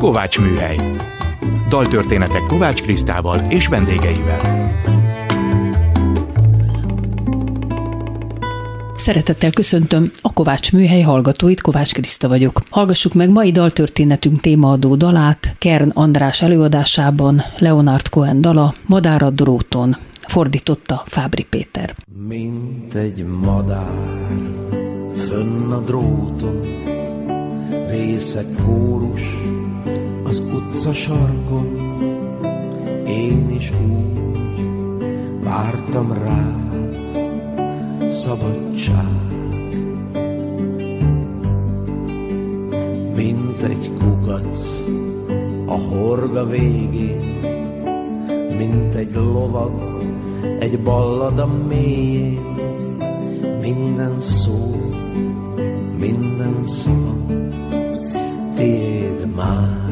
Kovács Műhely. Daltörténetek Kovács Krisztával és vendégeivel. Szeretettel köszöntöm a Kovács Műhely hallgatóit, Kovács Kriszta vagyok. Hallgassuk meg mai daltörténetünk témaadó dalát, Kern András előadásában Leonard Cohen dala, Madár dróton, fordította Fábri Péter. Mint egy madár, fönn a dróton, részek kórus az utca sarkon, én is úgy vártam rá, szabadság. Mint egy kukac a horga végén, mint egy lovag egy ballada mélyén, minden szó, minden szava tiéd már.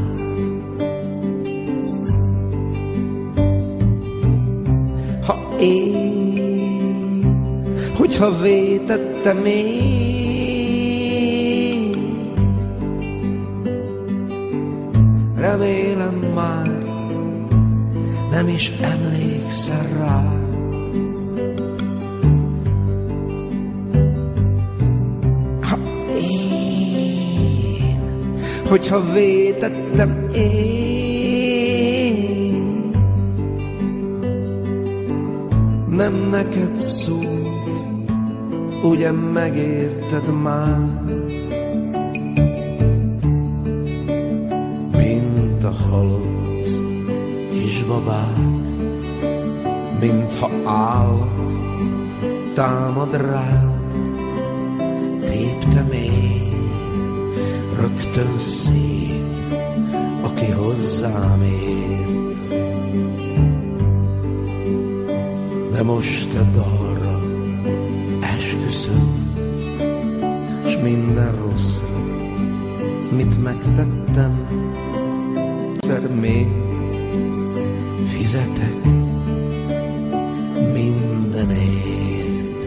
Én, hogyha vétettem én, remélem már nem is emlékszel rá. hogyha vétettem én. Nem neked szólt, ugye megérted már, mint a halott kisbabák, mintha állat támad rád, téptem én rögtön szép, aki hozzám ért. De most a dalra esküszöm, s minden rosszra, mit megtettem, egyszer még fizetek mindenért.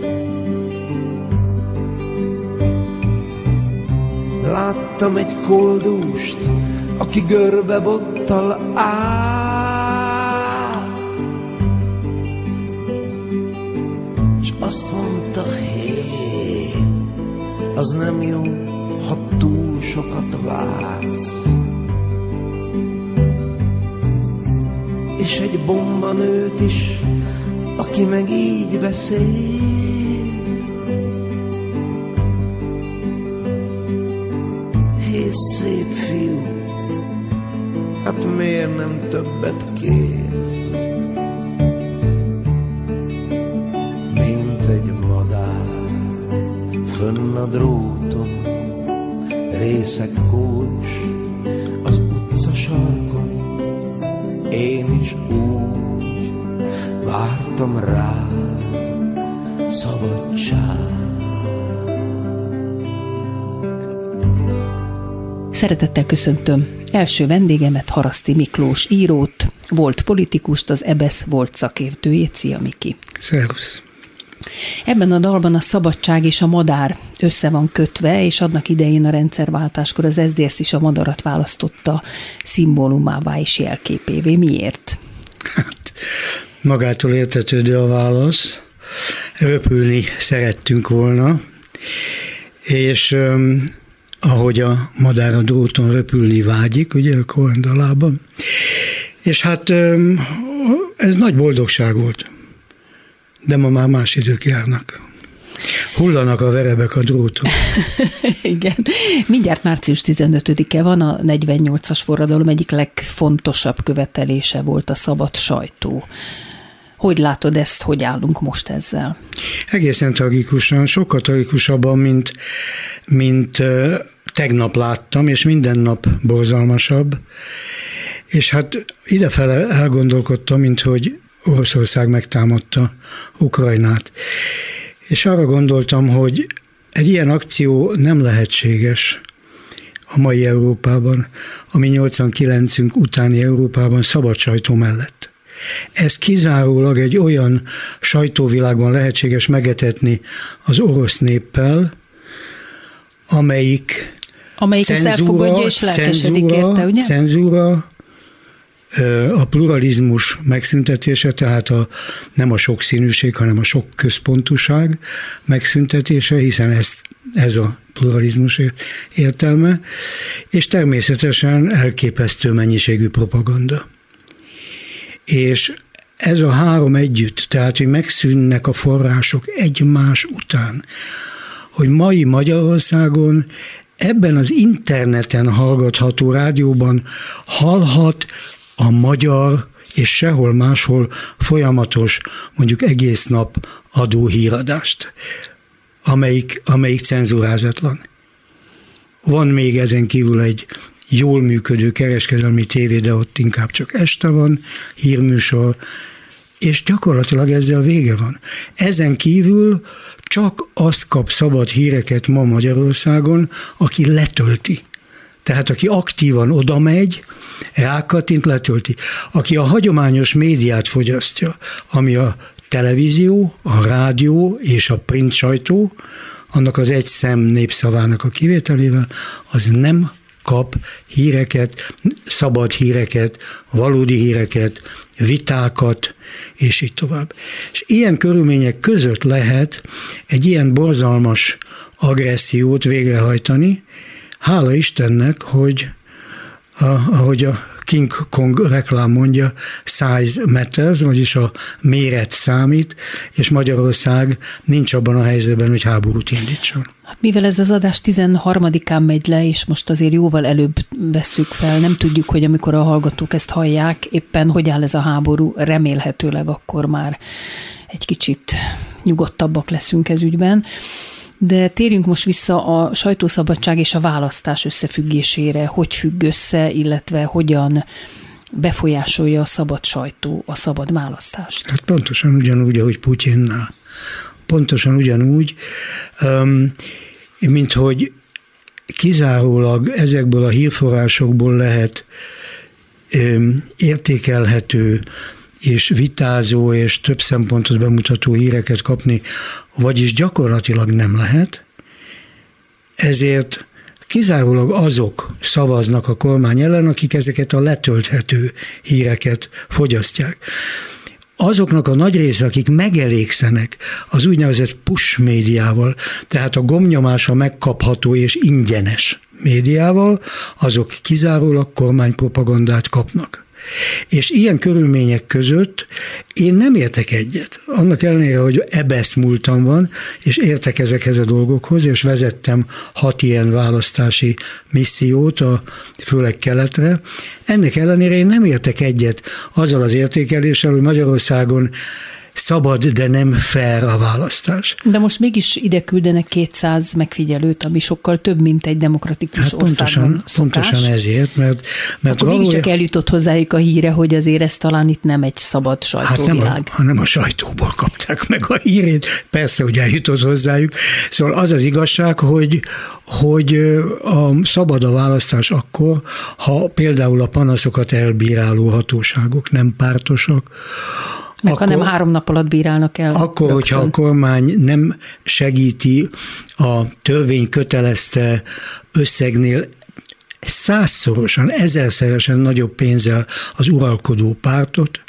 Láttam egy koldúst, aki görbe bottal áll. Az nem jó, ha túl sokat vársz. És egy bomba nőt is, aki meg így beszél. A dróton, részek kócs az utca sarkon, én is úgy vártam rád, szabadság. Szeretettel köszöntöm első vendégemet, Haraszti Miklós írót, volt politikust, az EBESZ volt szakértőjét. Szia, Miki! Szervusz! Ebben a dalban a szabadság és a madár össze van kötve, és adnak idején a rendszerváltáskor az SZDSZ is a madarat választotta szimbólumává és jelképévé. Miért? Hát, magától értetődő a válasz. Röpülni szerettünk volna, és ahogy a madár a dróton röpülni vágyik, ugye a Kohen És hát ez nagy boldogság volt. De ma már más idők járnak. Hullanak a verebek a dróton. Igen. Mindjárt március 15-e van, a 48-as forradalom egyik legfontosabb követelése volt a szabad sajtó. Hogy látod ezt, hogy állunk most ezzel? Egészen tragikusan, sokkal tragikusabban, mint, mint tegnap láttam, és minden nap borzalmasabb. És hát idefele elgondolkodtam, mint hogy Oroszország megtámadta Ukrajnát. És arra gondoltam, hogy egy ilyen akció nem lehetséges a mai Európában, ami 89-ünk utáni Európában szabad sajtó mellett. Ez kizárólag egy olyan sajtóvilágban lehetséges megetetni az orosz néppel, amelyik Amelyik cenzúra, ezt elfogadja és lelkesedik cenzúra, érte, ugye? Cenzúra, a pluralizmus megszüntetése, tehát a, nem a sokszínűség, hanem a sok központuság megszüntetése, hiszen ez, ez a pluralizmus értelme, és természetesen elképesztő mennyiségű propaganda. És ez a három együtt, tehát hogy megszűnnek a források egymás után, hogy mai Magyarországon ebben az interneten hallgatható rádióban hallhat a magyar és sehol máshol folyamatos, mondjuk egész nap adó híradást, amelyik, amelyik cenzurázatlan. Van még ezen kívül egy jól működő kereskedelmi tévé, de ott inkább csak este van hírműsor, és gyakorlatilag ezzel vége van. Ezen kívül csak azt kap szabad híreket ma Magyarországon, aki letölti. Tehát aki aktívan oda megy, rákattint, letölti. Aki a hagyományos médiát fogyasztja, ami a televízió, a rádió és a print sajtó, annak az egy szem népszavának a kivételével, az nem kap híreket, szabad híreket, valódi híreket, vitákat, és így tovább. És ilyen körülmények között lehet egy ilyen borzalmas agressziót végrehajtani, hála Istennek, hogy a, ahogy a King Kong reklám mondja, size matters, vagyis a méret számít, és Magyarország nincs abban a helyzetben, hogy háborút indítson. Hát mivel ez az adás 13-án megy le, és most azért jóval előbb vesszük fel, nem tudjuk, hogy amikor a hallgatók ezt hallják, éppen hogy áll ez a háború, remélhetőleg akkor már egy kicsit nyugodtabbak leszünk ez ügyben. De térjünk most vissza a sajtószabadság és a választás összefüggésére, hogy függ össze, illetve hogyan befolyásolja a szabad sajtó a szabad választást. Hát pontosan ugyanúgy, ahogy Putyinnál. Pontosan ugyanúgy, mint hogy kizárólag ezekből a hírforrásokból lehet értékelhető és vitázó és több szempontot bemutató híreket kapni, vagyis gyakorlatilag nem lehet. Ezért kizárólag azok szavaznak a kormány ellen, akik ezeket a letölthető híreket fogyasztják. Azoknak a nagy része, akik megelégszenek az úgynevezett push médiával, tehát a gomnyomása megkapható és ingyenes médiával, azok kizárólag kormánypropagandát kapnak. És ilyen körülmények között én nem értek egyet. Annak ellenére, hogy ebesz múltam van, és értek ezekhez a dolgokhoz, és vezettem hat ilyen választási missziót, a, főleg keletre. Ennek ellenére én nem értek egyet azzal az értékeléssel, hogy Magyarországon szabad, de nem fair a választás. De most mégis ide küldenek 200 megfigyelőt, ami sokkal több, mint egy demokratikus hát pontosan, szokás. pontosan ezért, mert, mert Akkor valójában... mégiscsak eljutott hozzájuk a híre, hogy azért ez talán itt nem egy szabad sajtóvilág. Hát nem a, hanem a sajtóból kapták meg a hírét, persze, hogy eljutott hozzájuk. Szóval az az igazság, hogy, hogy a szabad a választás akkor, ha például a panaszokat elbíráló hatóságok nem pártosak, meg akkor, ha nem három nap alatt bírálnak el. Akkor, rögtön. hogyha a kormány nem segíti a törvény kötelezte összegnél százszorosan, ezerszeresen nagyobb pénzzel az uralkodó pártot,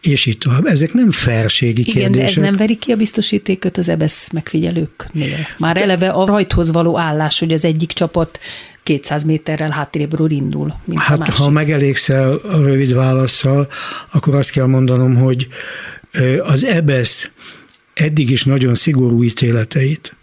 és itt tovább. Ezek nem felségi Igen, kérdések. de ez nem veri ki a biztosítékot az EBSZ megfigyelőknél. Már eleve a rajthoz való állás, hogy az egyik csapat 200 méterrel hátrébről indul, mint hát, a másik. ha megelégszel a rövid válaszsal, akkor azt kell mondanom, hogy az EBSZ eddig is nagyon szigorú ítéleteit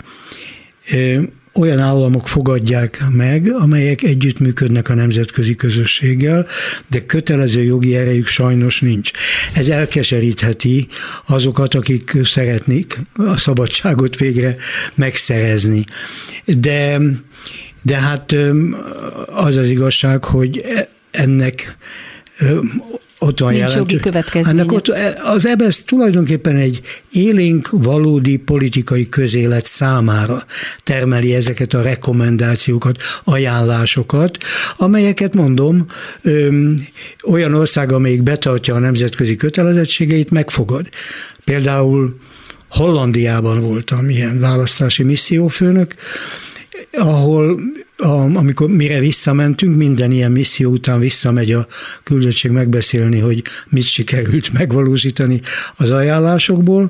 olyan államok fogadják meg, amelyek együttműködnek a nemzetközi közösséggel, de kötelező jogi erejük sajnos nincs. Ez elkeserítheti azokat, akik szeretnék a szabadságot végre megszerezni. De de hát az az igazság, hogy e, ennek ott van Nincs jelentő. jogi következménye. Ennek ott, az EBSZ tulajdonképpen egy élénk, valódi politikai közélet számára termeli ezeket a rekomendációkat, ajánlásokat, amelyeket mondom, ö, olyan ország, amelyik betartja a nemzetközi kötelezettségeit, megfogad. Például Hollandiában voltam ilyen választási missziófőnök, ahol a, amikor mire visszamentünk, minden ilyen misszió után visszamegy a küldöttség megbeszélni, hogy mit sikerült megvalósítani az ajánlásokból.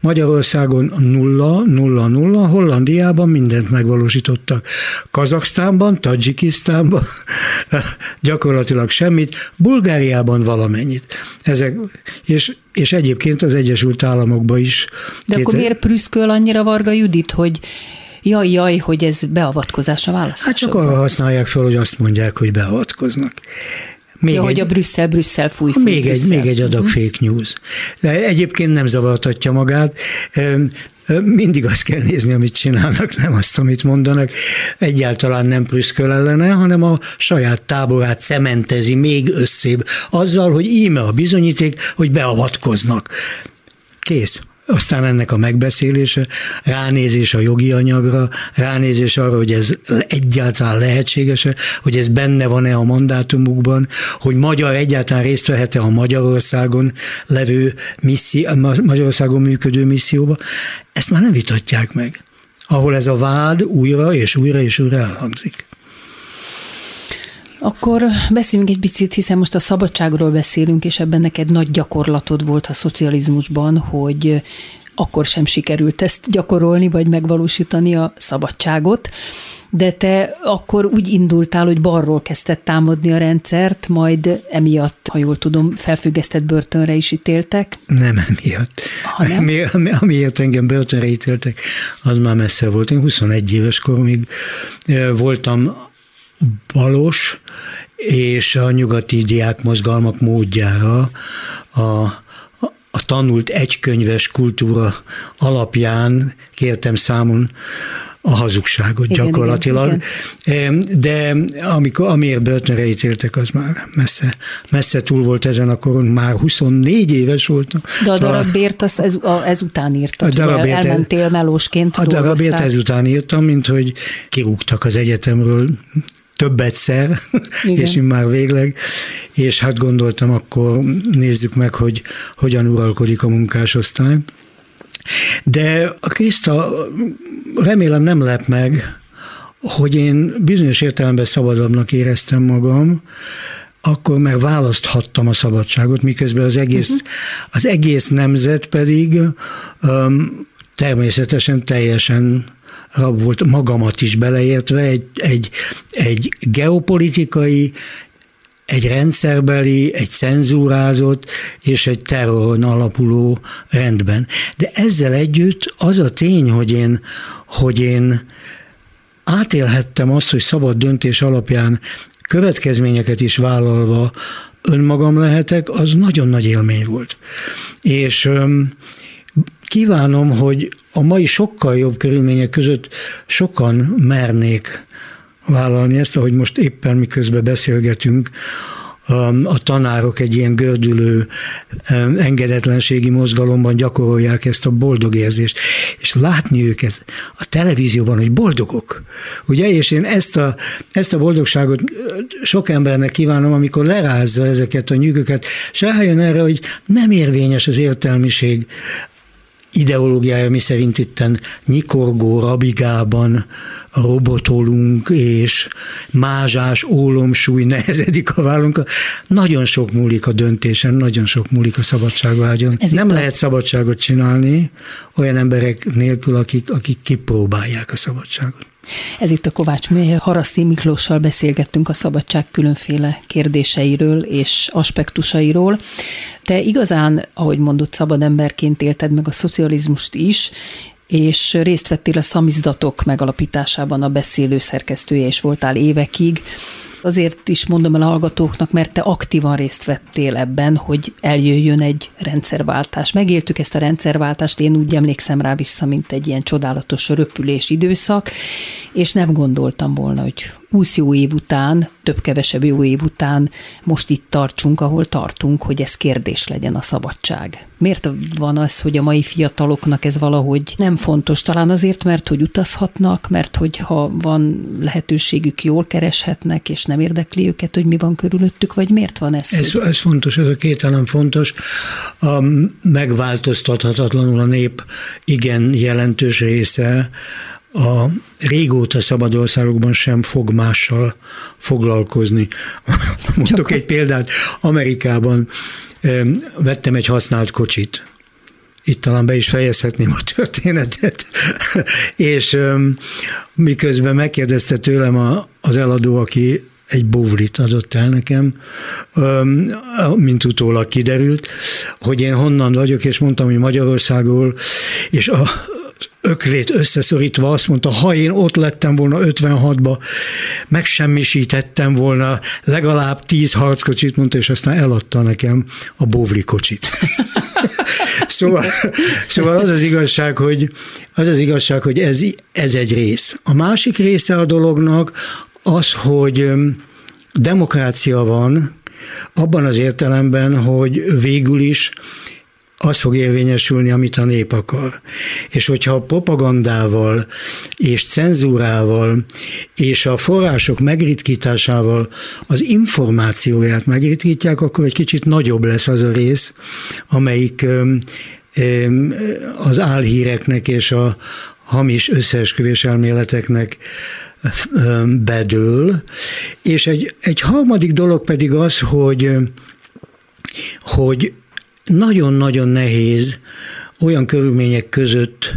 Magyarországon nulla, nulla, nulla, Hollandiában mindent megvalósítottak. Kazaksztánban, Tadzsikisztánban gyakorlatilag semmit, Bulgáriában valamennyit. Ezek, és, és egyébként az Egyesült Államokban is. De két... akkor miért prüszköl annyira Varga Judit, hogy jaj, jaj, hogy ez beavatkozás a választásokban. Hát csak arra használják fel, hogy azt mondják, hogy beavatkoznak. Még ja, egy, hogy a Brüsszel, Brüsszel fúj, fúj még, Brüsszel. egy, még egy adag uh-huh. fake news. De egyébként nem zavartatja magát. Mindig azt kell nézni, amit csinálnak, nem azt, amit mondanak. Egyáltalán nem prüszköl ellene, hanem a saját táborát cementezi még összébb azzal, hogy íme a bizonyíték, hogy beavatkoznak. Kész aztán ennek a megbeszélése, ránézés a jogi anyagra, ránézés arra, hogy ez egyáltalán lehetséges-e, hogy ez benne van-e a mandátumukban, hogy magyar egyáltalán részt vehet-e a Magyarországon levő misszi, Magyarországon működő misszióba, ezt már nem vitatják meg. Ahol ez a vád újra és újra és újra elhangzik. Akkor beszéljünk egy picit, hiszen most a szabadságról beszélünk, és ebben neked nagy gyakorlatod volt a szocializmusban, hogy akkor sem sikerült ezt gyakorolni, vagy megvalósítani a szabadságot. De te akkor úgy indultál, hogy balról kezdett támadni a rendszert, majd emiatt, ha jól tudom, felfüggesztett börtönre is ítéltek. Nem emiatt. Ha nem? Ami, ami, amiért engem börtönre ítéltek, az már messze volt. Én 21 éves koromig voltam balos, és a nyugati diákmozgalmak módjára a, a tanult egykönyves kultúra alapján kértem számon a hazugságot igen, gyakorlatilag. Igen, igen. De amikor, amiért börtönre ítéltek, az már messze, messze túl volt ezen a koron, már 24 éves voltam. De a darabért azt ez, a, ezután írtad, a darabért, elmentél melósként A darabért ezután írtam, mint hogy kirúgtak az egyetemről több egyszer, Igen. és már végleg, és hát gondoltam, akkor nézzük meg, hogy hogyan uralkodik a munkásosztály. De a Kriszta remélem nem lep meg, hogy én bizonyos értelemben szabadabbnak éreztem magam, akkor már választhattam a szabadságot, miközben az egész, uh-huh. az egész nemzet pedig um, természetesen teljesen rab volt magamat is beleértve, egy, egy, egy geopolitikai, egy rendszerbeli, egy cenzúrázott és egy terroron alapuló rendben. De ezzel együtt az a tény, hogy én, hogy én átélhettem azt, hogy szabad döntés alapján következményeket is vállalva önmagam lehetek, az nagyon nagy élmény volt. És kívánom, hogy a mai sokkal jobb körülmények között sokan mernék vállalni ezt, ahogy most éppen miközben beszélgetünk, a tanárok egy ilyen gördülő engedetlenségi mozgalomban gyakorolják ezt a boldog érzést, és látni őket a televízióban, hogy boldogok, ugye, és én ezt a, ezt a boldogságot sok embernek kívánom, amikor lerázza ezeket a nyűgöket, és rájön erre, hogy nem érvényes az értelmiség ideológiája, mi szerint itten nyikorgó rabigában robotolunk, és mázsás ólomsúly nehezedik a vállunkra. Nagyon sok múlik a döntésen, nagyon sok múlik a szabadságvágyon. Ez Nem lehet a... szabadságot csinálni olyan emberek nélkül, akik, akik kipróbálják a szabadságot. Ez itt a Kovács Műhely. Haraszti Miklóssal beszélgettünk a szabadság különféle kérdéseiről és aspektusairól. Te igazán, ahogy mondott, szabad emberként élted meg a szocializmust is, és részt vettél a szamizdatok megalapításában, a beszélő szerkesztője is voltál évekig. Azért is mondom el a hallgatóknak, mert te aktívan részt vettél ebben, hogy eljöjjön egy rendszerváltás. Megéltük ezt a rendszerváltást, én úgy emlékszem rá vissza, mint egy ilyen csodálatos röpülés időszak, és nem gondoltam volna, hogy 20 jó év után, több-kevesebb jó év után most itt tartsunk, ahol tartunk, hogy ez kérdés legyen a szabadság. Miért van az, hogy a mai fiataloknak ez valahogy nem fontos? Talán azért, mert hogy utazhatnak, mert hogy ha van lehetőségük, jól kereshetnek, és nem érdekli őket, hogy mi van körülöttük, vagy miért van ez? Ez, ez fontos, ez a két elem fontos. A megváltoztathatatlanul a nép igen jelentős része a régóta szabad országokban sem fog mással foglalkozni. Mondok Csak egy példát. Amerikában vettem egy használt kocsit. Itt talán be is fejezhetném a történetet. és miközben megkérdezte tőlem a, az eladó, aki egy bovlit adott el nekem, mint utólag kiderült, hogy én honnan vagyok, és mondtam, hogy Magyarországról, és a, öklét összeszorítva azt mondta, ha én ott lettem volna 56-ba, megsemmisítettem volna legalább 10 harckocsit, mondta, és aztán eladta nekem a bóvli kocsit. szóval, szóval az az igazság, hogy, az az igazság, hogy ez, ez egy rész. A másik része a dolognak az, hogy demokrácia van, abban az értelemben, hogy végül is az fog érvényesülni, amit a nép akar. És hogyha propagandával és cenzúrával és a források megritkításával az információját megritkítják, akkor egy kicsit nagyobb lesz az a rész, amelyik az álhíreknek és a hamis összeesküvés elméleteknek bedől. És egy, egy harmadik dolog pedig az, hogy, hogy nagyon-nagyon nehéz olyan körülmények között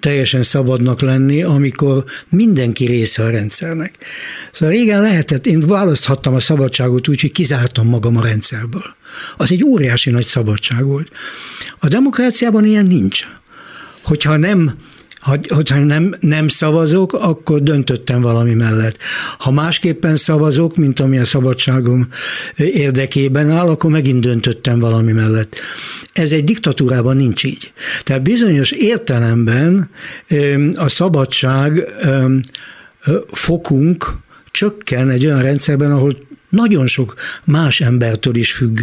teljesen szabadnak lenni, amikor mindenki része a rendszernek. Szóval régen lehetett, én választhattam a szabadságot úgy, hogy kizártam magam a rendszerből. Az egy óriási nagy szabadság volt. A demokráciában ilyen nincs. Hogyha nem ha, hogyha nem, nem szavazok, akkor döntöttem valami mellett. Ha másképpen szavazok, mint ami a szabadságom érdekében áll, akkor megint döntöttem valami mellett. Ez egy diktatúrában nincs így. Tehát bizonyos értelemben a szabadság fokunk csökken egy olyan rendszerben, ahol nagyon sok más embertől is függ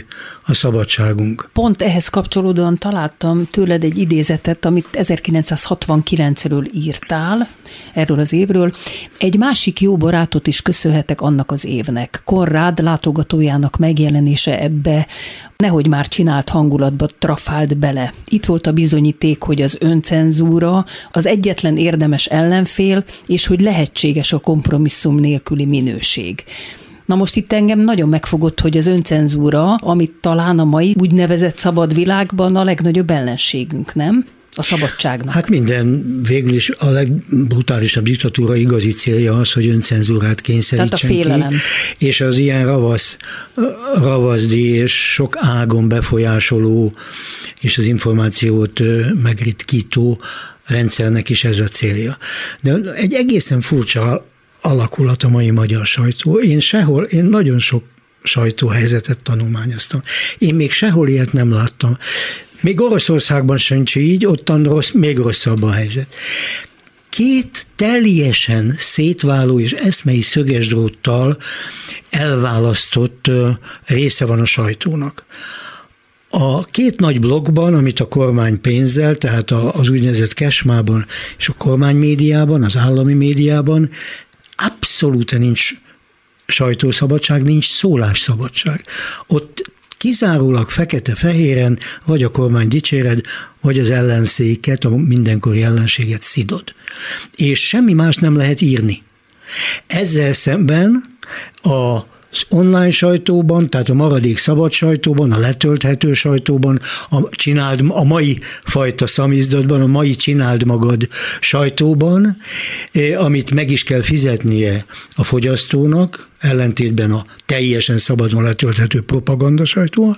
a szabadságunk. Pont ehhez kapcsolódóan találtam tőled egy idézetet, amit 1969-ről írtál, erről az évről. Egy másik jó barátot is köszönhetek annak az évnek. Konrád látogatójának megjelenése ebbe nehogy már csinált hangulatba trafált bele. Itt volt a bizonyíték, hogy az öncenzúra az egyetlen érdemes ellenfél, és hogy lehetséges a kompromisszum nélküli minőség. Na most itt engem nagyon megfogott, hogy az öncenzúra, amit talán a mai úgynevezett szabad világban a legnagyobb ellenségünk, nem? a szabadságnak? Hát minden, végül is a legbrutálisabb diktatúra igazi célja az, hogy öncenzúrát kényszerítsen Tehát a félelem. ki, és az ilyen ravasz, ravaszdi és sok ágon befolyásoló és az információt megritkító rendszernek is ez a célja. De egy egészen furcsa alakulat a mai magyar sajtó. Én sehol, én nagyon sok sajtóhelyzetet tanulmányoztam. Én még sehol ilyet nem láttam. Még Oroszországban sincs így, ottan rossz, még rosszabb a helyzet. Két teljesen szétváló és eszmei szögesdróttal elválasztott része van a sajtónak. A két nagy blokkban, amit a kormány pénzzel, tehát az úgynevezett kesmában és a kormány médiában, az állami médiában abszolút nincs sajtószabadság, nincs szólásszabadság. Ott kizárólag fekete-fehéren vagy a kormány dicséred, vagy az ellenszéket, a mindenkori ellenséget szidod. És semmi más nem lehet írni. Ezzel szemben a online sajtóban, tehát a maradék szabad sajtóban, a letölthető sajtóban, a, csináld, a mai fajta szamizdatban, a mai csináld magad sajtóban, eh, amit meg is kell fizetnie a fogyasztónak, ellentétben a teljesen szabadon letölthető propaganda sajtóval.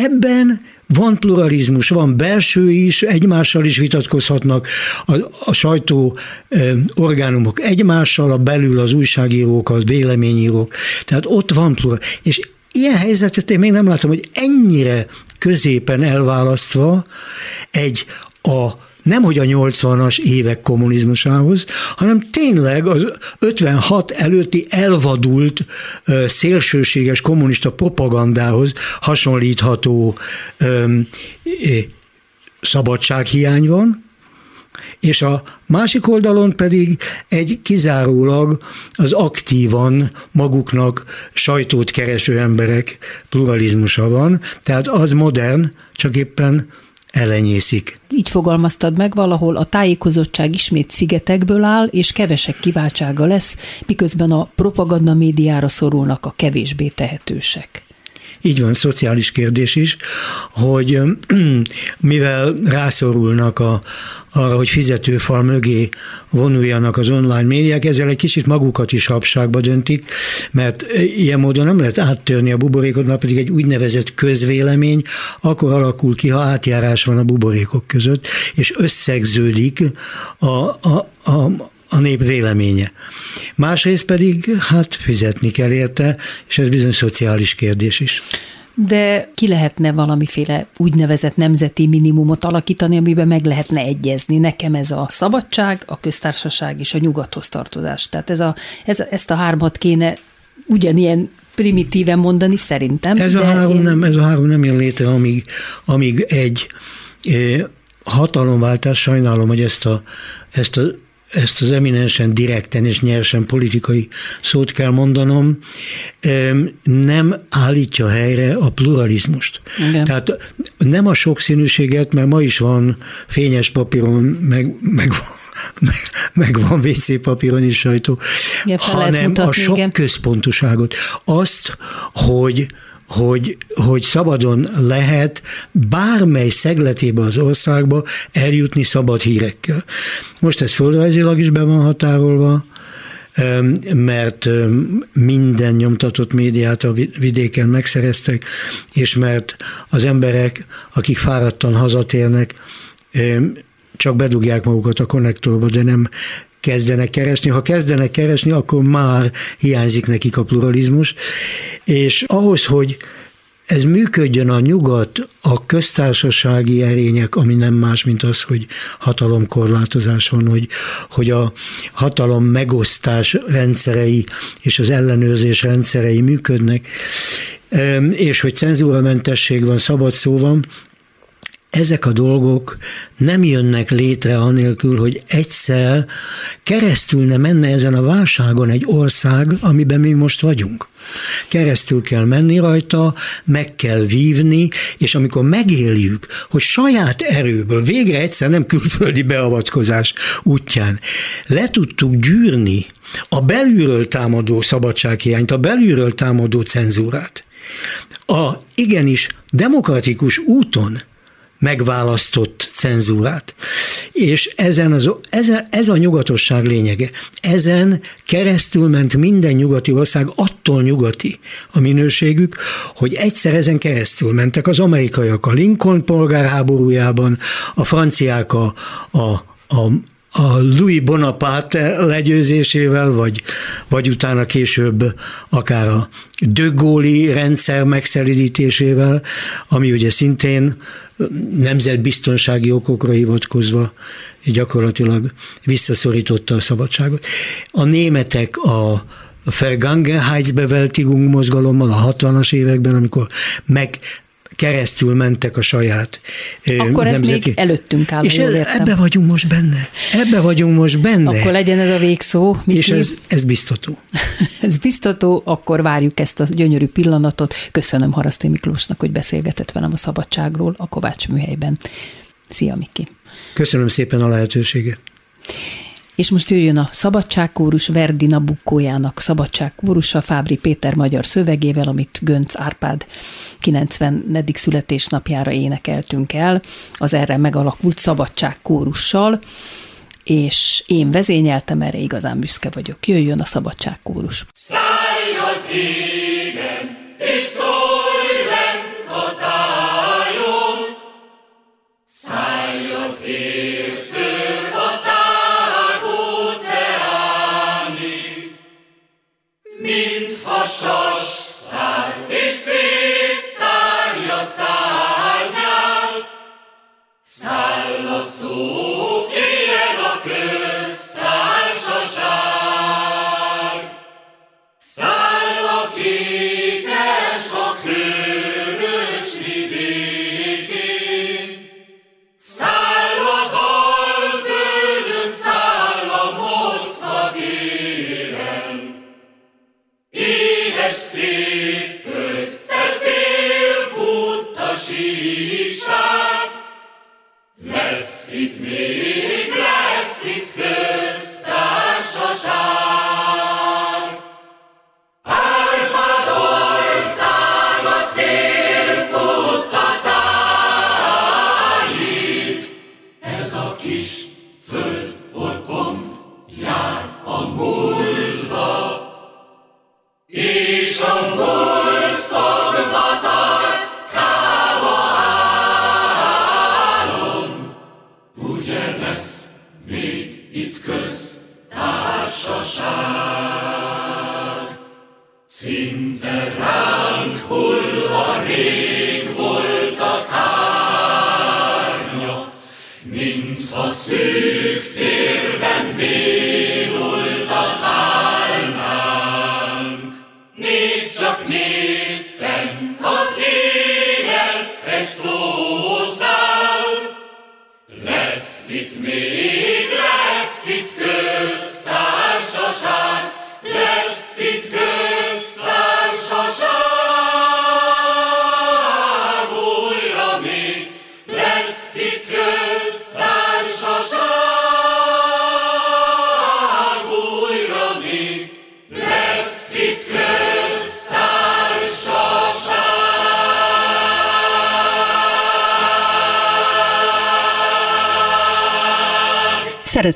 Ebben van pluralizmus, van belső is, egymással is vitatkozhatnak a, a sajtó e, orgánumok egymással, a belül az újságírók, az véleményírók. Tehát ott van pluralizmus. És ilyen helyzetet én még nem látom, hogy ennyire középen elválasztva egy a nem hogy a 80-as évek kommunizmusához, hanem tényleg az 56 előtti elvadult szélsőséges kommunista propagandához hasonlítható szabadsághiány van, és a másik oldalon pedig egy kizárólag az aktívan maguknak sajtót kereső emberek pluralizmusa van, tehát az modern, csak éppen elenyészik. Így fogalmaztad meg valahol, a tájékozottság ismét szigetekből áll, és kevesek kiváltsága lesz, miközben a propaganda médiára szorulnak a kevésbé tehetősek. Így van, szociális kérdés is, hogy mivel rászorulnak a, arra, hogy fizetőfal mögé vonuljanak az online médiák, ezzel egy kicsit magukat is habságba döntik, mert ilyen módon nem lehet áttörni a buborékot, mert pedig egy úgynevezett közvélemény akkor alakul ki, ha átjárás van a buborékok között, és összegződik a, a, a, a nép véleménye. Másrészt pedig hát fizetni kell érte, és ez bizony szociális kérdés is. De ki lehetne valamiféle úgynevezett nemzeti minimumot alakítani, amiben meg lehetne egyezni. Nekem ez a szabadság, a köztársaság és a nyugathoz tartozás. Tehát ez a, ez, ezt a hármat kéne ugyanilyen primitíven mondani szerintem. Ez a, három én... nem, ez a három nem jön létre, amíg, amíg egy eh, hatalomváltás, sajnálom, hogy ezt a, ezt a ezt az eminensen direkten és nyersen politikai szót kell mondanom, nem állítja helyre a pluralizmust. Igen. Tehát nem a sokszínűséget, mert ma is van fényes papíron, meg, meg meg, meg van WC papíron is sajtó, ja, hanem mutatni, a sok igen. központoságot. Azt, hogy hogy, hogy szabadon lehet bármely szegletébe az országba eljutni szabad hírekkel. Most ez földrajzilag is be van határolva, mert minden nyomtatott médiát a vidéken megszereztek, és mert az emberek, akik fáradtan hazatérnek, csak bedugják magukat a konnektorba, de nem kezdenek keresni. Ha kezdenek keresni, akkor már hiányzik nekik a pluralizmus, és ahhoz, hogy ez működjön a nyugat, a köztársasági erények, ami nem más, mint az, hogy hatalomkorlátozás van, hogy, hogy a hatalom megosztás rendszerei és az ellenőrzés rendszerei működnek, és hogy cenzúramentesség van, szabad szó van, ezek a dolgok nem jönnek létre anélkül, hogy egyszer keresztül ne menne ezen a válságon egy ország, amiben mi most vagyunk. Keresztül kell menni rajta, meg kell vívni, és amikor megéljük, hogy saját erőből végre egyszer nem külföldi beavatkozás útján le tudtuk gyűrni a belülről támadó szabadsághiányt, a belülről támadó cenzúrát, a igenis demokratikus úton megválasztott cenzúrát. És ezen az, ez, ez a nyugatosság lényege. Ezen keresztül ment minden nyugati ország, attól nyugati a minőségük, hogy egyszer ezen keresztül mentek az amerikaiak a Lincoln polgárháborújában, a franciák a, a, a a Louis Bonaparte legyőzésével, vagy, vagy utána később akár a Gaulle rendszer megszelidítésével, ami ugye szintén nemzetbiztonsági okokra hivatkozva gyakorlatilag visszaszorította a szabadságot. A németek a Vergangenheitsbewältigung mozgalommal a 60-as években, amikor meg keresztül mentek a saját Akkor nemzeti... ez még előttünk áll, És ez, ebbe vagyunk most benne. Ebbe vagyunk most benne. Akkor legyen ez a végszó. Miki. És ez, ez biztató. ez biztató, akkor várjuk ezt a gyönyörű pillanatot. Köszönöm Haraszté Miklósnak, hogy beszélgetett velem a szabadságról a Kovács műhelyben. Szia, Miki. Köszönöm szépen a lehetőséget. És most jöjjön a Szabadságkórus Verdi Nabukkójának Szabadságkórusa Fábri Péter magyar szövegével, amit Gönc Árpád 90. születésnapjára énekeltünk el, az erre megalakult Szabadságkórussal, és én vezényeltem, erre igazán büszke vagyok. Jöjjön a Szabadságkórus. Szállj az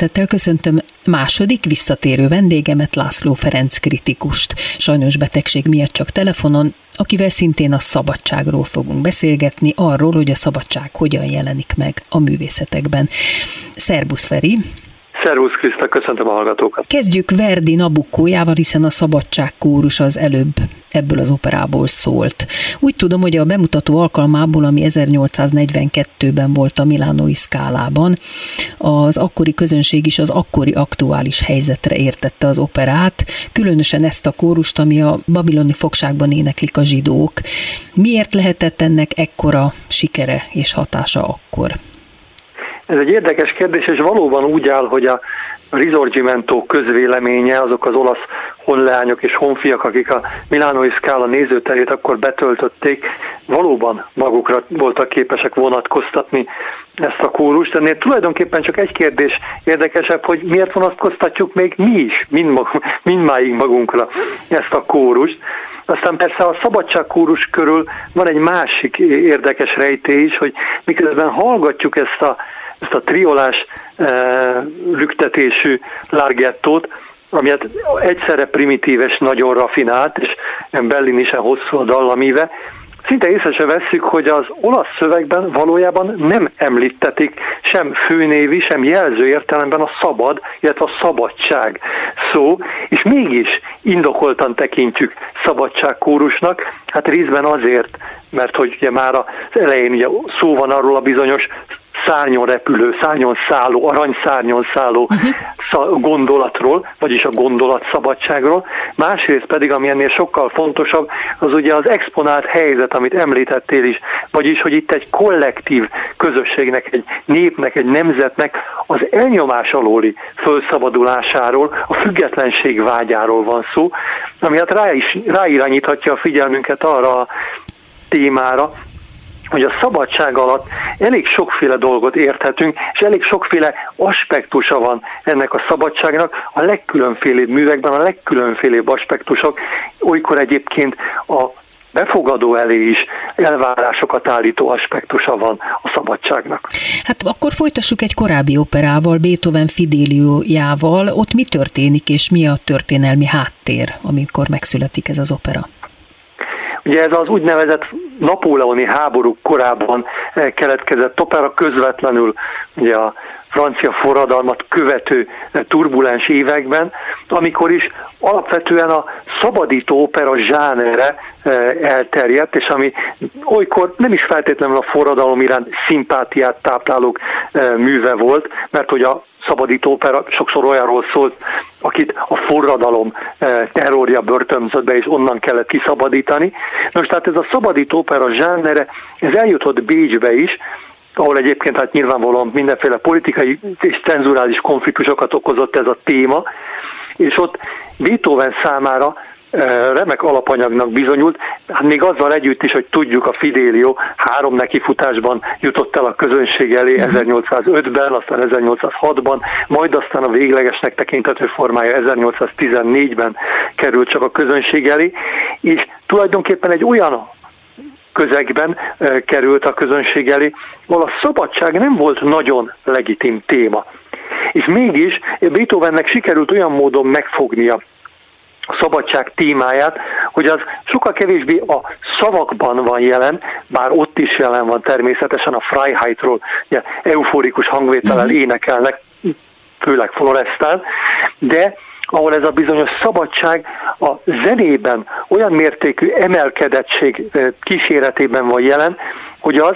Szeretettel köszöntöm második visszatérő vendégemet, László Ferenc kritikust. Sajnos betegség miatt csak telefonon, akivel szintén a szabadságról fogunk beszélgetni, arról, hogy a szabadság hogyan jelenik meg a művészetekben. Szerbusz Feri! Szervusz Kriszta, köszöntöm a hallgatókat. Kezdjük Verdi Nabukkójával, hiszen a szabadságkórus az előbb ebből az operából szólt. Úgy tudom, hogy a bemutató alkalmából, ami 1842-ben volt a Milánói szkálában, az akkori közönség is az akkori aktuális helyzetre értette az operát, különösen ezt a kórust, ami a babiloni fogságban éneklik a zsidók. Miért lehetett ennek ekkora sikere és hatása akkor? Ez egy érdekes kérdés, és valóban úgy áll, hogy a Risorgimento közvéleménye, azok az olasz honleányok és honfiak, akik a Milánói Scala nézőterét akkor betöltötték, valóban magukra voltak képesek vonatkoztatni ezt a kórust. Ennél tulajdonképpen csak egy kérdés érdekesebb, hogy miért vonatkoztatjuk még mi is, mind mag, mindmáig magunkra ezt a kórust. Aztán persze a szabadságkórus körül van egy másik érdekes rejtély is, hogy miközben hallgatjuk ezt a ezt a triolás e, lüktetésű largettót, ami hát egyszerre primitíves, nagyon rafinált, és Berlin is hosszú a dallamíve, szinte észre se vesszük, hogy az olasz szövegben valójában nem említetik sem főnévi, sem jelző értelemben a szabad, illetve a szabadság szó, és mégis indokoltan tekintjük szabadságkórusnak, hát részben azért, mert hogy ugye már az elején ugye szó van arról a bizonyos szárnyon repülő, szárnyon szálló, aranyszárnyon szálló uh-huh. gondolatról, vagyis a gondolatszabadságról. Másrészt pedig, ami ennél sokkal fontosabb, az ugye az exponált helyzet, amit említettél is, vagyis, hogy itt egy kollektív közösségnek, egy népnek, egy nemzetnek az elnyomás alóli felszabadulásáról, a függetlenség vágyáról van szó, ami hát rá is, ráirányíthatja a figyelmünket arra a témára, hogy a szabadság alatt elég sokféle dolgot érthetünk, és elég sokféle aspektusa van ennek a szabadságnak, a legkülönfélébb művekben a legkülönfélébb aspektusok, olykor egyébként a befogadó elé is elvárásokat állító aspektusa van a szabadságnak. Hát akkor folytassuk egy korábbi operával, Beethoven Fidéliójával. Ott mi történik, és mi a történelmi háttér, amikor megszületik ez az opera? Ugye ez az úgynevezett napóleoni háborúk korában eh, keletkezett opera közvetlenül ugye a francia forradalmat követő eh, turbulens években, amikor is alapvetően a szabadító opera zsánere eh, elterjedt, és ami olykor nem is feltétlenül a forradalom iránt szimpátiát táplálók műve volt, mert hogy a szabadító opera sokszor olyanról szólt, akit a forradalom eh, terrorja börtönzött be, és onnan kellett kiszabadítani. Most tehát ez a szabadító opera zsánere, ez eljutott Bécsbe is, ahol egyébként hát nyilvánvalóan mindenféle politikai és cenzurális konfliktusokat okozott ez a téma, és ott Beethoven számára remek alapanyagnak bizonyult, hát még azzal együtt is, hogy tudjuk, a Fidélió három nekifutásban jutott el a közönség elé 1805-ben, aztán 1806-ban, majd aztán a véglegesnek tekinthető formája 1814-ben került csak a közönség elé, és tulajdonképpen egy olyan közegben került a közönség elé, ahol a szabadság nem volt nagyon legitim téma. És mégis Beethovennek sikerült olyan módon megfognia a szabadság témáját, hogy az sokkal kevésbé a szavakban van jelen, bár ott is jelen van természetesen a Freiheitról, ugye euforikus hangvétellel uh-huh. énekelnek, főleg Florestán, de ahol ez a bizonyos szabadság a zenében olyan mértékű emelkedettség kíséretében van jelen, hogy az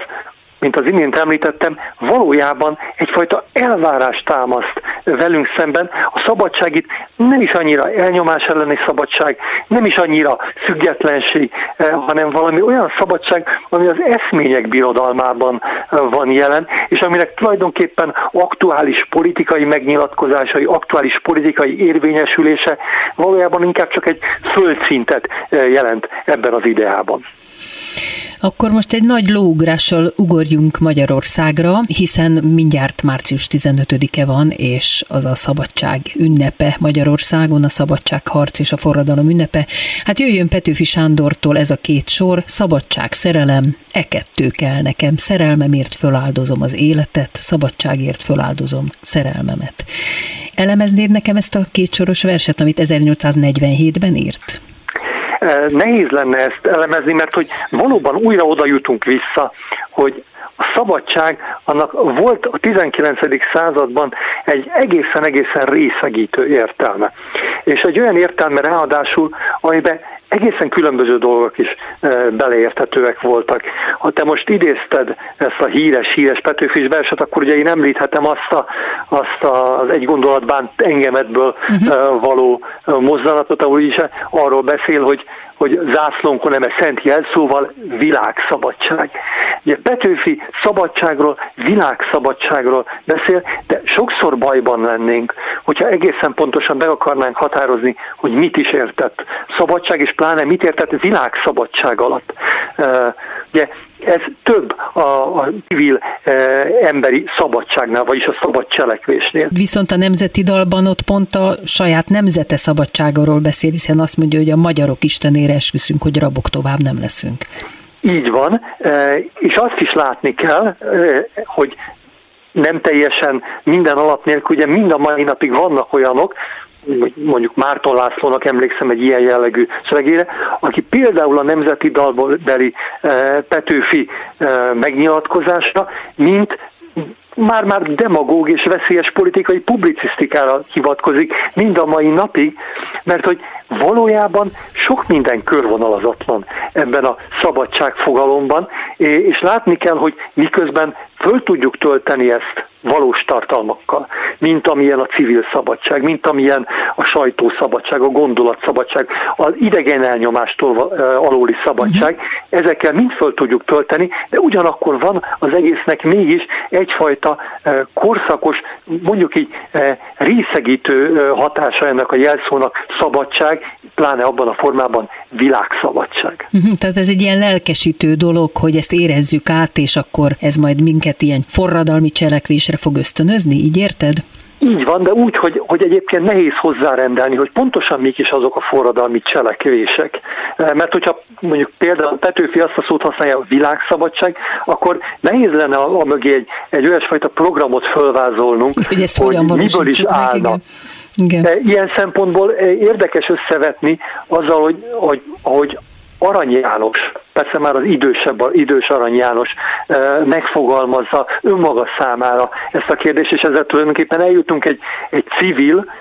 mint az imént említettem, valójában egyfajta elvárást támaszt velünk szemben. A szabadság itt nem is annyira elnyomás elleni szabadság, nem is annyira függetlenség, eh, hanem valami olyan szabadság, ami az eszmények birodalmában eh, van jelen, és aminek tulajdonképpen aktuális politikai megnyilatkozásai, aktuális politikai érvényesülése valójában inkább csak egy földszintet eh, jelent ebben az ideában. Akkor most egy nagy lóugrással ugorjunk Magyarországra, hiszen mindjárt március 15-e van, és az a szabadság ünnepe Magyarországon, a szabadságharc és a forradalom ünnepe. Hát jöjjön Petőfi Sándortól ez a két sor, szabadság, szerelem, e kettő kell nekem, szerelmemért föláldozom az életet, szabadságért föláldozom szerelmemet. Elemeznéd nekem ezt a két soros verset, amit 1847-ben írt? Nehéz lenne ezt elemezni, mert hogy valóban újra oda jutunk vissza, hogy a szabadság, annak volt a 19. században egy egészen-egészen részegítő értelme. És egy olyan értelme ráadásul, amiben egészen különböző dolgok is beleérthetőek voltak. Ha te most idézted ezt a híres, híres Petőfis verset, akkor ugye én említhetem azt, a, azt az egy gondolatban engemetből uh-huh. való mozzanatot, ahol is arról beszél, hogy hogy zászlónkon eme szent jelszóval világszabadság. Ugye Petőfi szabadságról, világszabadságról beszél, de sokszor bajban lennénk, hogyha egészen pontosan be akarnánk határozni, hogy mit is értett szabadság, és pláne mit értett világszabadság alatt. Ugye ez több a, a civil e, emberi szabadságnál, vagyis a szabad cselekvésnél. Viszont a nemzeti dalban ott pont a saját nemzete szabadságáról beszél, hiszen azt mondja, hogy a magyarok istenére esküszünk, hogy rabok tovább nem leszünk. Így van, e, és azt is látni kell, e, hogy nem teljesen minden alap nélkül, ugye mind a mai napig vannak olyanok, mondjuk Márton Lászlónak emlékszem egy ilyen jellegű szövegére, aki például a nemzeti dalbeli eh, Petőfi eh, megnyilatkozásra, mint már-már demagóg és veszélyes politikai publicisztikára hivatkozik mind a mai napig, mert hogy valójában sok minden körvonalazatlan ebben a szabadságfogalomban, és látni kell, hogy miközben föl tudjuk tölteni ezt valós tartalmakkal, mint amilyen a civil szabadság, mint amilyen a sajtószabadság, a gondolatszabadság, az idegen elnyomástól alóli szabadság, uh-huh. ezekkel mind föl tudjuk tölteni, de ugyanakkor van az egésznek mégis egyfajta korszakos, mondjuk így részegítő hatása ennek a jelszónak szabadság, pláne abban a formában világszabadság. Uh-huh. Tehát ez egy ilyen lelkesítő dolog, hogy ezt érezzük át, és akkor ez majd minket ilyen forradalmi cselekvésre fog ösztönözni, így érted? Így van, de úgy, hogy, hogy egyébként nehéz hozzárendelni, hogy pontosan mik is azok a forradalmi cselekvések. Eh, mert hogyha mondjuk például Petőfi azt a szót használja, a világszabadság, akkor nehéz lenne a, a mögé egy, egy olyasfajta programot fölvázolnunk, hogy, hogy miből is állna. igen. Igen. Eh, ilyen szempontból eh, érdekes összevetni azzal, hogy, hogy, hogy Arany János, persze már az idősebb, idős Arany János megfogalmazza önmaga számára ezt a kérdést, és ezzel tulajdonképpen eljutunk egy, egy civil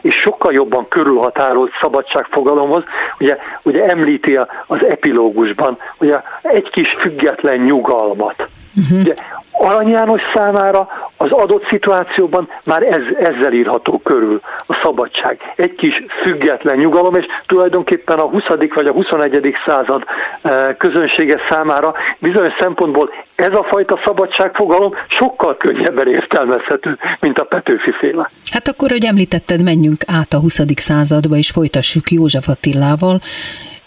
és sokkal jobban körülhatárolt szabadságfogalomhoz. Ugye, ugye említi az epilógusban, ugye egy kis független nyugalmat. Uh-huh. Ugye, Arany János számára az adott szituációban már ez, ezzel írható körül a szabadság. Egy kis független nyugalom, és tulajdonképpen a 20. vagy a 21. század eh, közönsége számára bizonyos szempontból ez a fajta szabadságfogalom sokkal könnyebben értelmezhető, mint a Petőfi féle. Hát akkor, hogy említetted, menjünk át a 20. századba, és folytassuk József Attilával,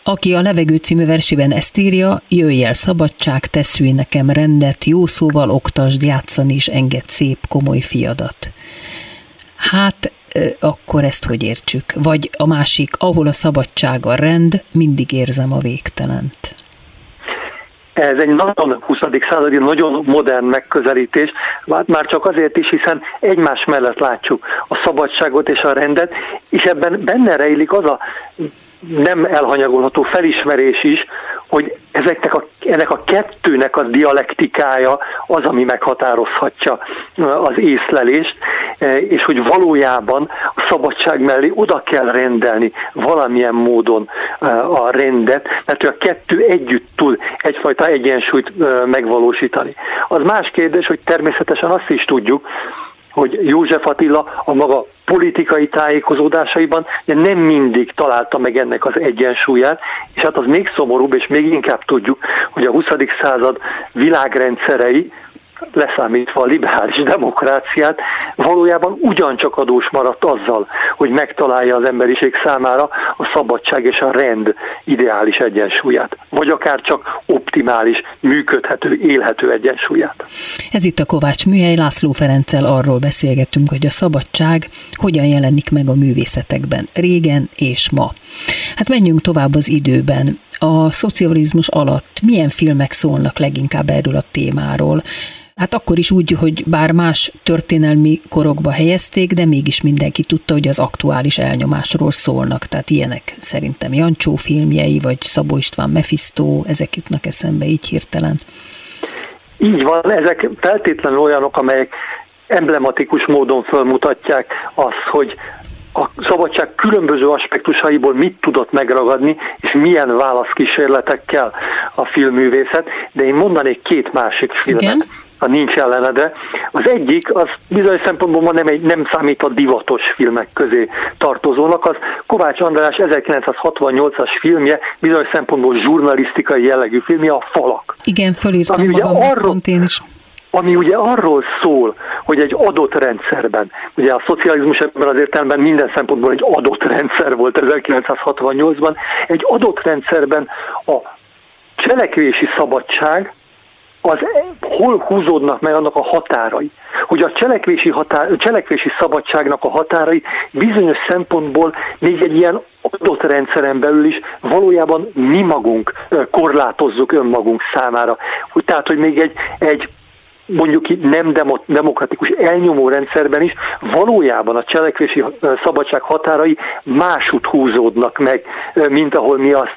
aki a Levegő című versében ezt írja, jöjj el szabadság, teszülj nekem rendet, jó szóval oktasd, játszani is enged szép, komoly fiadat. Hát akkor ezt hogy értsük? Vagy a másik, ahol a szabadság a rend, mindig érzem a végtelent. ez egy nagyon 20. századi, nagyon modern megközelítés, már csak azért is, hiszen egymás mellett látjuk a szabadságot és a rendet, és ebben benne rejlik az a nem elhanyagolható felismerés is, hogy ezeknek a, ennek a kettőnek a dialektikája az, ami meghatározhatja az észlelést, és hogy valójában a szabadság mellé oda kell rendelni valamilyen módon a rendet, mert a kettő együtt tud egyfajta egyensúlyt megvalósítani. Az más kérdés, hogy természetesen azt is tudjuk, hogy József Attila a maga politikai tájékozódásaiban nem mindig találta meg ennek az egyensúlyát, és hát az még szomorúbb, és még inkább tudjuk, hogy a 20. század világrendszerei leszámítva a liberális demokráciát, valójában ugyancsak adós maradt azzal, hogy megtalálja az emberiség számára a szabadság és a rend ideális egyensúlyát, vagy akár csak optimális, működhető, élhető egyensúlyát. Ez itt a Kovács Műhely László Ferenccel arról beszélgetünk, hogy a szabadság hogyan jelenik meg a művészetekben, régen és ma. Hát menjünk tovább az időben. A szocializmus alatt milyen filmek szólnak leginkább erről a témáról? Hát akkor is úgy, hogy bár más történelmi korokba helyezték, de mégis mindenki tudta, hogy az aktuális elnyomásról szólnak. Tehát ilyenek szerintem Jancsó filmjei, vagy Szabó István Mephisto, ezek jutnak eszembe így hirtelen. Így van, ezek feltétlenül olyanok, amelyek emblematikus módon felmutatják azt, hogy a szabadság különböző aspektusaiból mit tudott megragadni, és milyen válaszkísérletekkel a filmművészet, de én mondanék két másik filmet. Igen ha nincs ellenede. Az egyik, az bizonyos szempontból ma nem, egy, nem számít a divatos filmek közé tartozónak, az Kovács András 1968-as filmje, bizonyos szempontból zsurnalisztikai jellegű filmje, a Falak. Igen, fölírtam ami magam, arról, én is ami ugye arról szól, hogy egy adott rendszerben, ugye a szocializmus ebben az értelemben minden szempontból egy adott rendszer volt 1968-ban, egy adott rendszerben a cselekvési szabadság az hol húzódnak meg annak a határai. Hogy a cselekvési, határ, cselekvési szabadságnak a határai bizonyos szempontból még egy ilyen adott rendszeren belül is valójában mi magunk korlátozzuk önmagunk számára. Tehát, hogy még egy, egy mondjuk nem demokratikus elnyomó rendszerben is valójában a cselekvési szabadság határai másút húzódnak meg, mint ahol mi azt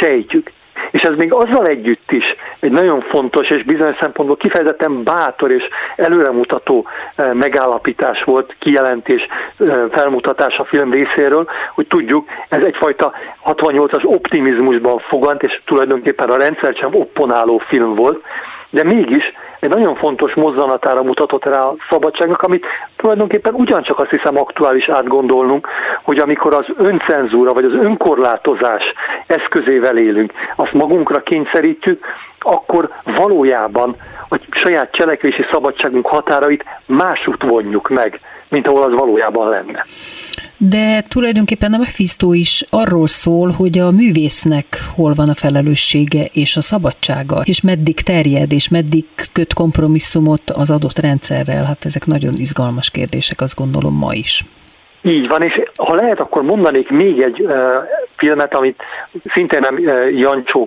sejtjük. És ez még azzal együtt is egy nagyon fontos és bizonyos szempontból kifejezetten bátor és előremutató eh, megállapítás volt, kijelentés, eh, felmutatás a film részéről, hogy tudjuk, ez egyfajta 68-as optimizmusban fogant, és tulajdonképpen a rendszer sem opponáló film volt, de mégis egy nagyon fontos mozzanatára mutatott rá a szabadságnak, amit tulajdonképpen ugyancsak azt hiszem aktuális átgondolnunk, hogy amikor az öncenzúra vagy az önkorlátozás eszközével élünk, azt magunkra kényszerítjük, akkor valójában a saját cselekvési szabadságunk határait másút vonjuk meg, mint ahol az valójában lenne. De tulajdonképpen a Mephisto is arról szól, hogy a művésznek hol van a felelőssége és a szabadsága, és meddig terjed, és meddig köt kompromisszumot az adott rendszerrel. Hát ezek nagyon izgalmas kérdések, azt gondolom ma is. Így van, és ha lehet, akkor mondanék még egy uh, filmet, amit szintén nem uh, Jancsó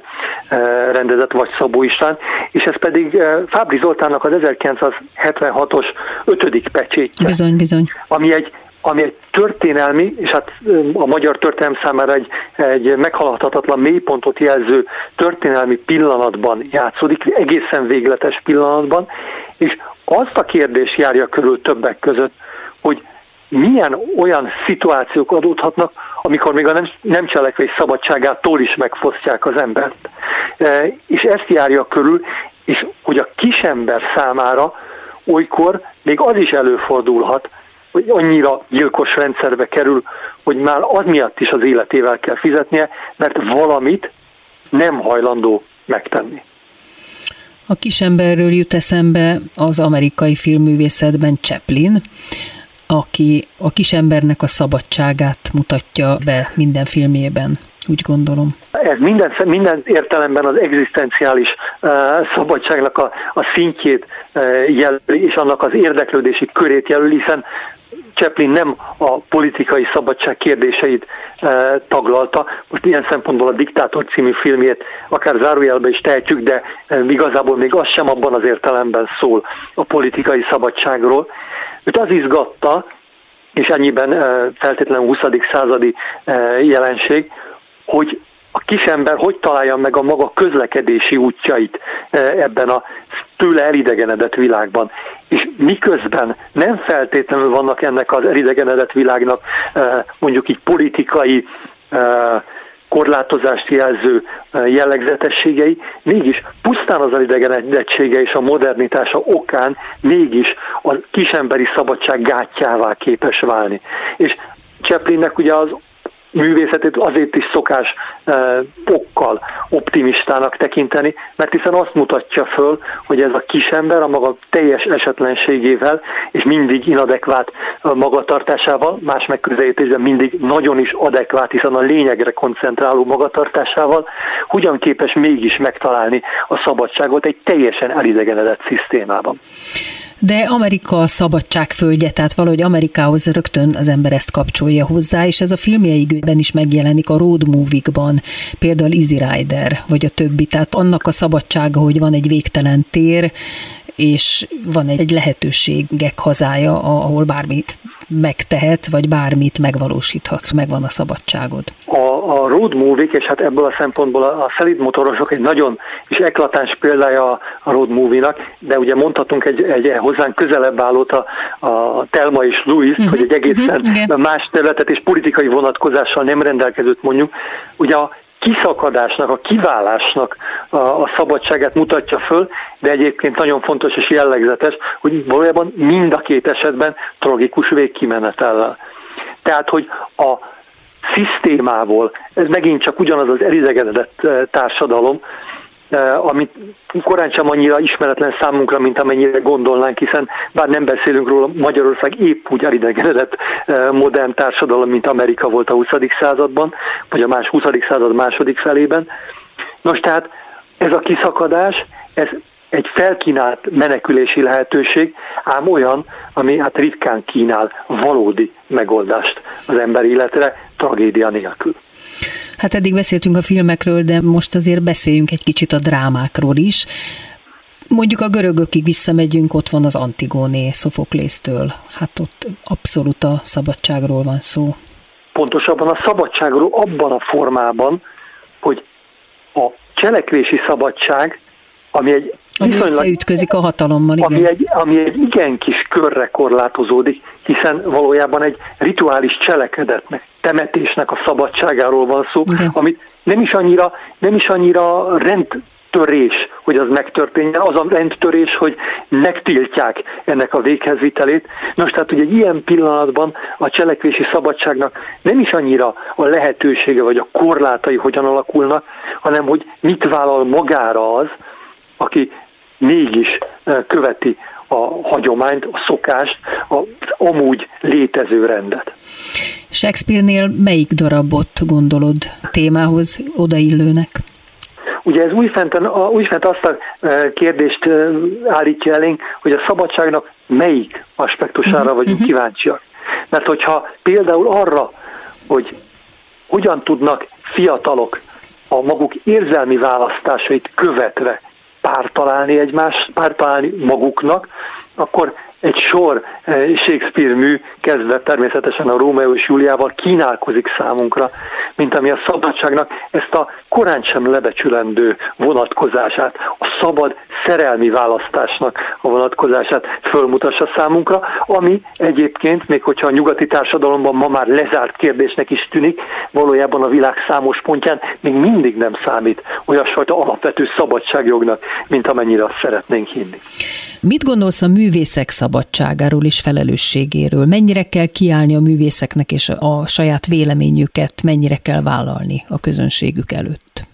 uh, rendezett, vagy Szabó István, és ez pedig uh, Fábri Zoltánnak az 1976-os ötödik pecsétje. Bizony, bizony. Ami egy ami egy történelmi, és hát a magyar történelem számára egy, egy meghaladhatatlan mélypontot jelző történelmi pillanatban játszódik, egészen végletes pillanatban, és azt a kérdést járja körül többek között, hogy milyen olyan szituációk adódhatnak, amikor még a nem, nem cselekvés szabadságától is megfosztják az embert. E, és ezt járja körül, és hogy a kisember számára olykor még az is előfordulhat, hogy annyira gyilkos rendszerbe kerül, hogy már az miatt is az életével kell fizetnie, mert valamit nem hajlandó megtenni. A kisemberről jut eszembe az amerikai filmművészetben Chaplin, aki a kisembernek a szabadságát mutatja be minden filmjében, úgy gondolom. Ez minden, minden értelemben az egzisztenciális uh, szabadságnak a, a szintjét uh, jelöli, és annak az érdeklődési körét jelöli, hiszen Chaplin nem a politikai szabadság kérdéseit e, taglalta. Most ilyen szempontból a Diktátor című filmjét akár zárójelbe is tehetjük, de e, igazából még az sem abban az értelemben szól a politikai szabadságról. Őt az izgatta, és ennyiben feltétlenül 20. századi jelenség, hogy a kisember hogy találja meg a maga közlekedési útjait ebben a tőle elidegenedett világban. És miközben nem feltétlenül vannak ennek az elidegenedett világnak mondjuk így politikai korlátozást jelző jellegzetességei, mégis pusztán az elidegenedettsége és a modernitása okán mégis a kisemberi szabadság gátjává képes válni. És Chaplinnek ugye az művészetét azért is szokás e, okkal optimistának tekinteni, mert hiszen azt mutatja föl, hogy ez a kisember a maga teljes esetlenségével és mindig inadekvát magatartásával, más megközelítésben mindig nagyon is adekvát, hiszen a lényegre koncentráló magatartásával, hogyan képes mégis megtalálni a szabadságot egy teljesen elidegenedett szisztémában de Amerika szabadságföldje, tehát valahogy Amerikához rögtön az ember ezt kapcsolja hozzá, és ez a filmjeikben is megjelenik a road movie-kban, például Easy Rider, vagy a többi, tehát annak a szabadsága, hogy van egy végtelen tér, és van egy lehetőségek hazája, ahol bármit megtehet, vagy bármit megvalósíthatsz, megvan a szabadságod. A, a road movie és hát ebből a szempontból a, a szelid motorosok egy nagyon és eklatáns példája a, a road movie-nak, de ugye mondhatunk egy, egy hozzánk közelebb állót a, a Telma és Louis, uh-huh, hogy egy egészen uh-huh, más területet és politikai vonatkozással nem rendelkezőt mondjuk. Ugye a kiszakadásnak, a kiválásnak a, a szabadságát mutatja föl, de egyébként nagyon fontos és jellegzetes, hogy valójában mind a két esetben tragikus végkimenetellel. Tehát, hogy a szisztémából, ez megint csak ugyanaz az elidegenedett eh, társadalom, amit korán sem annyira ismeretlen számunkra, mint amennyire gondolnánk, hiszen bár nem beszélünk róla, Magyarország épp úgy elidegenedett eh, modern társadalom, mint Amerika volt a 20. században, vagy a más 20. század második felében. Nos, tehát ez a kiszakadás, ez egy felkínált menekülési lehetőség, ám olyan, ami hát ritkán kínál valódi megoldást az ember életre, tragédia nélkül. Hát eddig beszéltünk a filmekről, de most azért beszéljünk egy kicsit a drámákról is. Mondjuk a görögökig visszamegyünk, ott van az Antigóné Szofoklésztől. Hát ott abszolút a szabadságról van szó. Pontosabban a szabadságról abban a formában, hogy a cselekvési szabadság, ami egy ami összeütközik a hatalommal, igen. Ami egy, ami egy igen kis körre korlátozódik, hiszen valójában egy rituális cselekedetnek, temetésnek a szabadságáról van szó, igen. amit nem is annyira, nem is annyira rend törés, hogy az megtörténjen, az a rendtörés, hogy megtiltják ennek a véghezvitelét. Nos, tehát, hogy egy ilyen pillanatban a cselekvési szabadságnak nem is annyira a lehetősége vagy a korlátai hogyan alakulnak, hanem hogy mit vállal magára az, aki mégis követi a hagyományt, a szokást, az amúgy létező rendet. Shakespeare-nél melyik darabot gondolod témához odaillőnek? Ugye ez újfent, újfent azt a kérdést állítja elénk, hogy a szabadságnak melyik aspektusára uh-huh, vagyunk uh-huh. kíváncsiak. Mert hogyha például arra, hogy hogyan tudnak fiatalok a maguk érzelmi választásait követve pár találni egymás, pár találni maguknak, akkor egy sor eh, Shakespeare mű, kezdve természetesen a Rómeó és Júliával kínálkozik számunkra, mint ami a szabadságnak ezt a korán sem lebecsülendő vonatkozását, a szabad szerelmi választásnak a vonatkozását fölmutassa számunkra, ami egyébként, még hogyha a nyugati társadalomban ma már lezárt kérdésnek is tűnik, valójában a világ számos pontján még mindig nem számít olyasfajta alapvető szabadságjognak, mint amennyire azt szeretnénk hinni. Mit gondolsz a művészek szabadságáról és felelősségéről? Mennyire kell kiállni a művészeknek és a saját véleményüket, mennyire kell vállalni a közönségük előtt?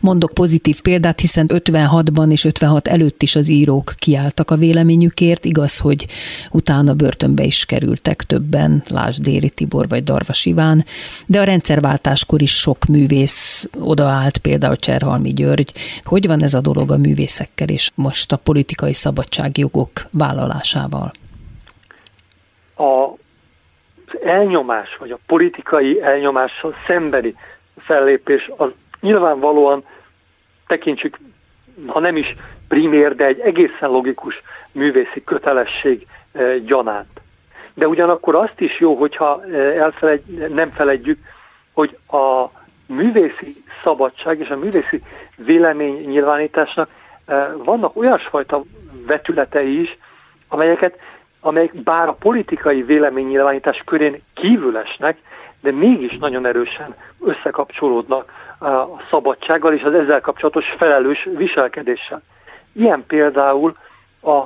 Mondok pozitív példát, hiszen 56-ban és 56 előtt is az írók kiálltak a véleményükért, igaz, hogy utána börtönbe is kerültek többen, Lásd Déli Tibor vagy Darvas Iván, de a rendszerváltáskor is sok művész odaállt, például Cserhalmi György. Hogy van ez a dolog a művészekkel és most a politikai szabadságjogok vállalásával? A elnyomás, vagy a politikai elnyomással szembeni fellépés az nyilvánvalóan tekintsük, ha nem is primér, de egy egészen logikus művészi kötelesség e, gyanánt. De ugyanakkor azt is jó, hogyha e, elfeled, nem feledjük, hogy a művészi szabadság és a művészi vélemény nyilvánításnak e, vannak olyasfajta vetületei is, amelyeket, amelyek bár a politikai véleménynyilvánítás körén kívül esnek, de mégis nagyon erősen összekapcsolódnak a szabadsággal és az ezzel kapcsolatos felelős viselkedéssel. Ilyen például a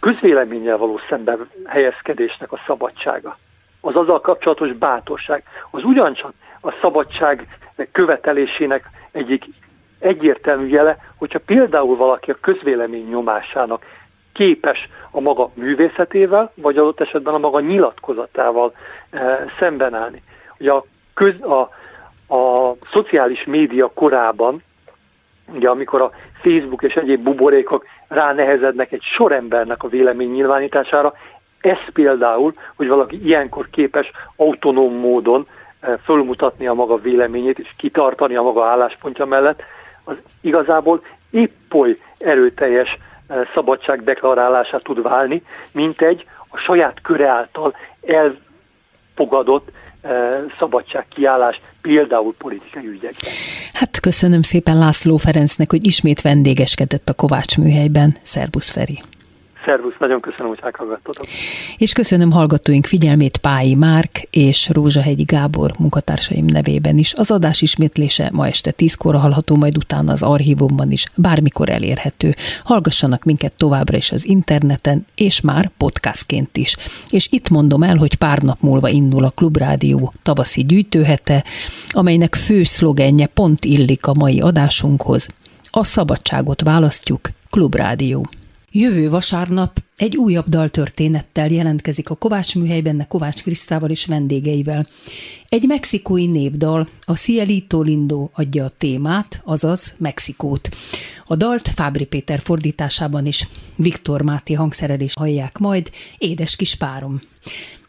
közvéleménnyel való szemben helyezkedésnek a szabadsága, az azzal kapcsolatos bátorság, az ugyancsak a szabadság követelésének egyik egyértelmű jele, hogyha például valaki a közvélemény nyomásának képes a maga művészetével, vagy adott esetben a maga nyilatkozatával e, szemben állni. Ugye a, köz, a, a szociális média korában, ugye amikor a Facebook és egyéb buborékok ránehezednek egy sor embernek a vélemény nyilvánítására, ez például, hogy valaki ilyenkor képes autonóm módon e, fölmutatni a maga véleményét és kitartani a maga álláspontja mellett, az igazából épp oly erőteljes szabadság deklarálását tud válni, mint egy a saját köre által elfogadott szabadságkiállás, például politikai ügyekben. Hát köszönöm szépen László Ferencnek, hogy ismét vendégeskedett a Kovács műhelyben. Szerbusz Feri! Szervusz, nagyon köszönöm, hogy meghallgattatok. És köszönöm hallgatóink figyelmét Pályi Márk és Rózsahegyi Gábor munkatársaim nevében is. Az adás ismétlése ma este tízkor hallható, majd utána az archívumban is, bármikor elérhető. Hallgassanak minket továbbra is az interneten, és már podcastként is. És itt mondom el, hogy pár nap múlva indul a Klubrádió tavaszi gyűjtőhete, amelynek fő szlogenje pont illik a mai adásunkhoz. A szabadságot választjuk, Klubrádió. Jövő vasárnap egy újabb daltörténettel jelentkezik a Kovács műhelyben, Kovács Krisztával és vendégeivel. Egy mexikói népdal, a Cielito Lindo adja a témát, azaz Mexikót. A dalt Fábri Péter fordításában is Viktor Máté hangszerelés hallják majd, édes kis párom.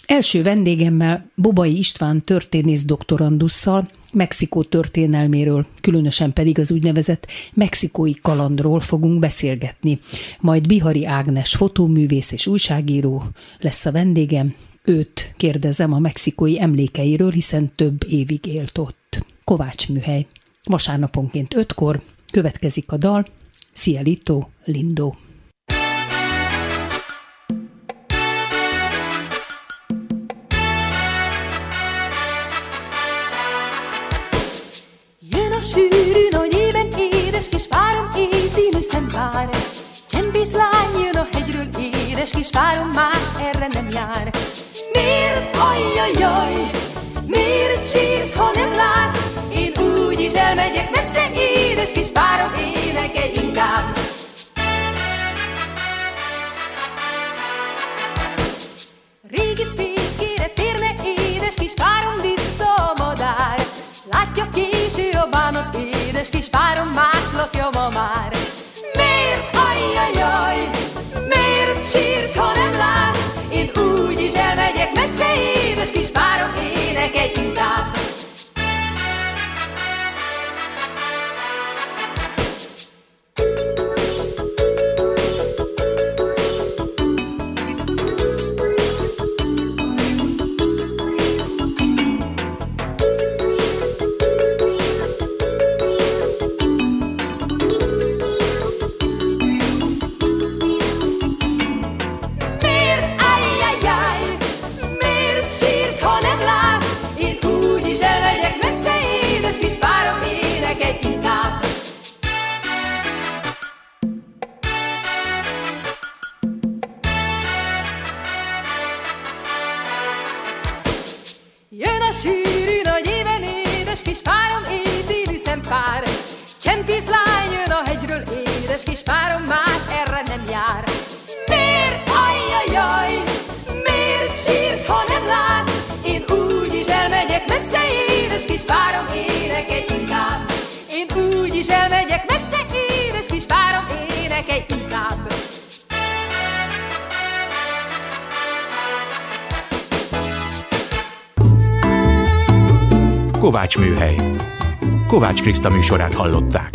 Első vendégemmel Bobai István történész doktorandusszal Mexikó történelméről, különösen pedig az úgynevezett mexikói kalandról fogunk beszélgetni. Majd Bihari Ágnes fotóművész és újságíró lesz a vendégem. Őt kérdezem a mexikói emlékeiről, hiszen több évig élt ott. Kovács műhely. Vasárnaponként ötkor következik a dal Cielito Lindo. Vár. Csempész lány jön a hegyről, édes kis párom más erre nem jár. Miért, ajjajjaj, miért sírsz, ha nem látsz? Én úgy is elmegyek messze, édes kis párom, énekelj inkább. Régi fészkére térne, édes kis párom, vissza a madár. Látja késő a bánat, édes kis párom, más lakja ma már. Édes kis párom, énekelj inkább. Kovács Kriszta műsorát hallották.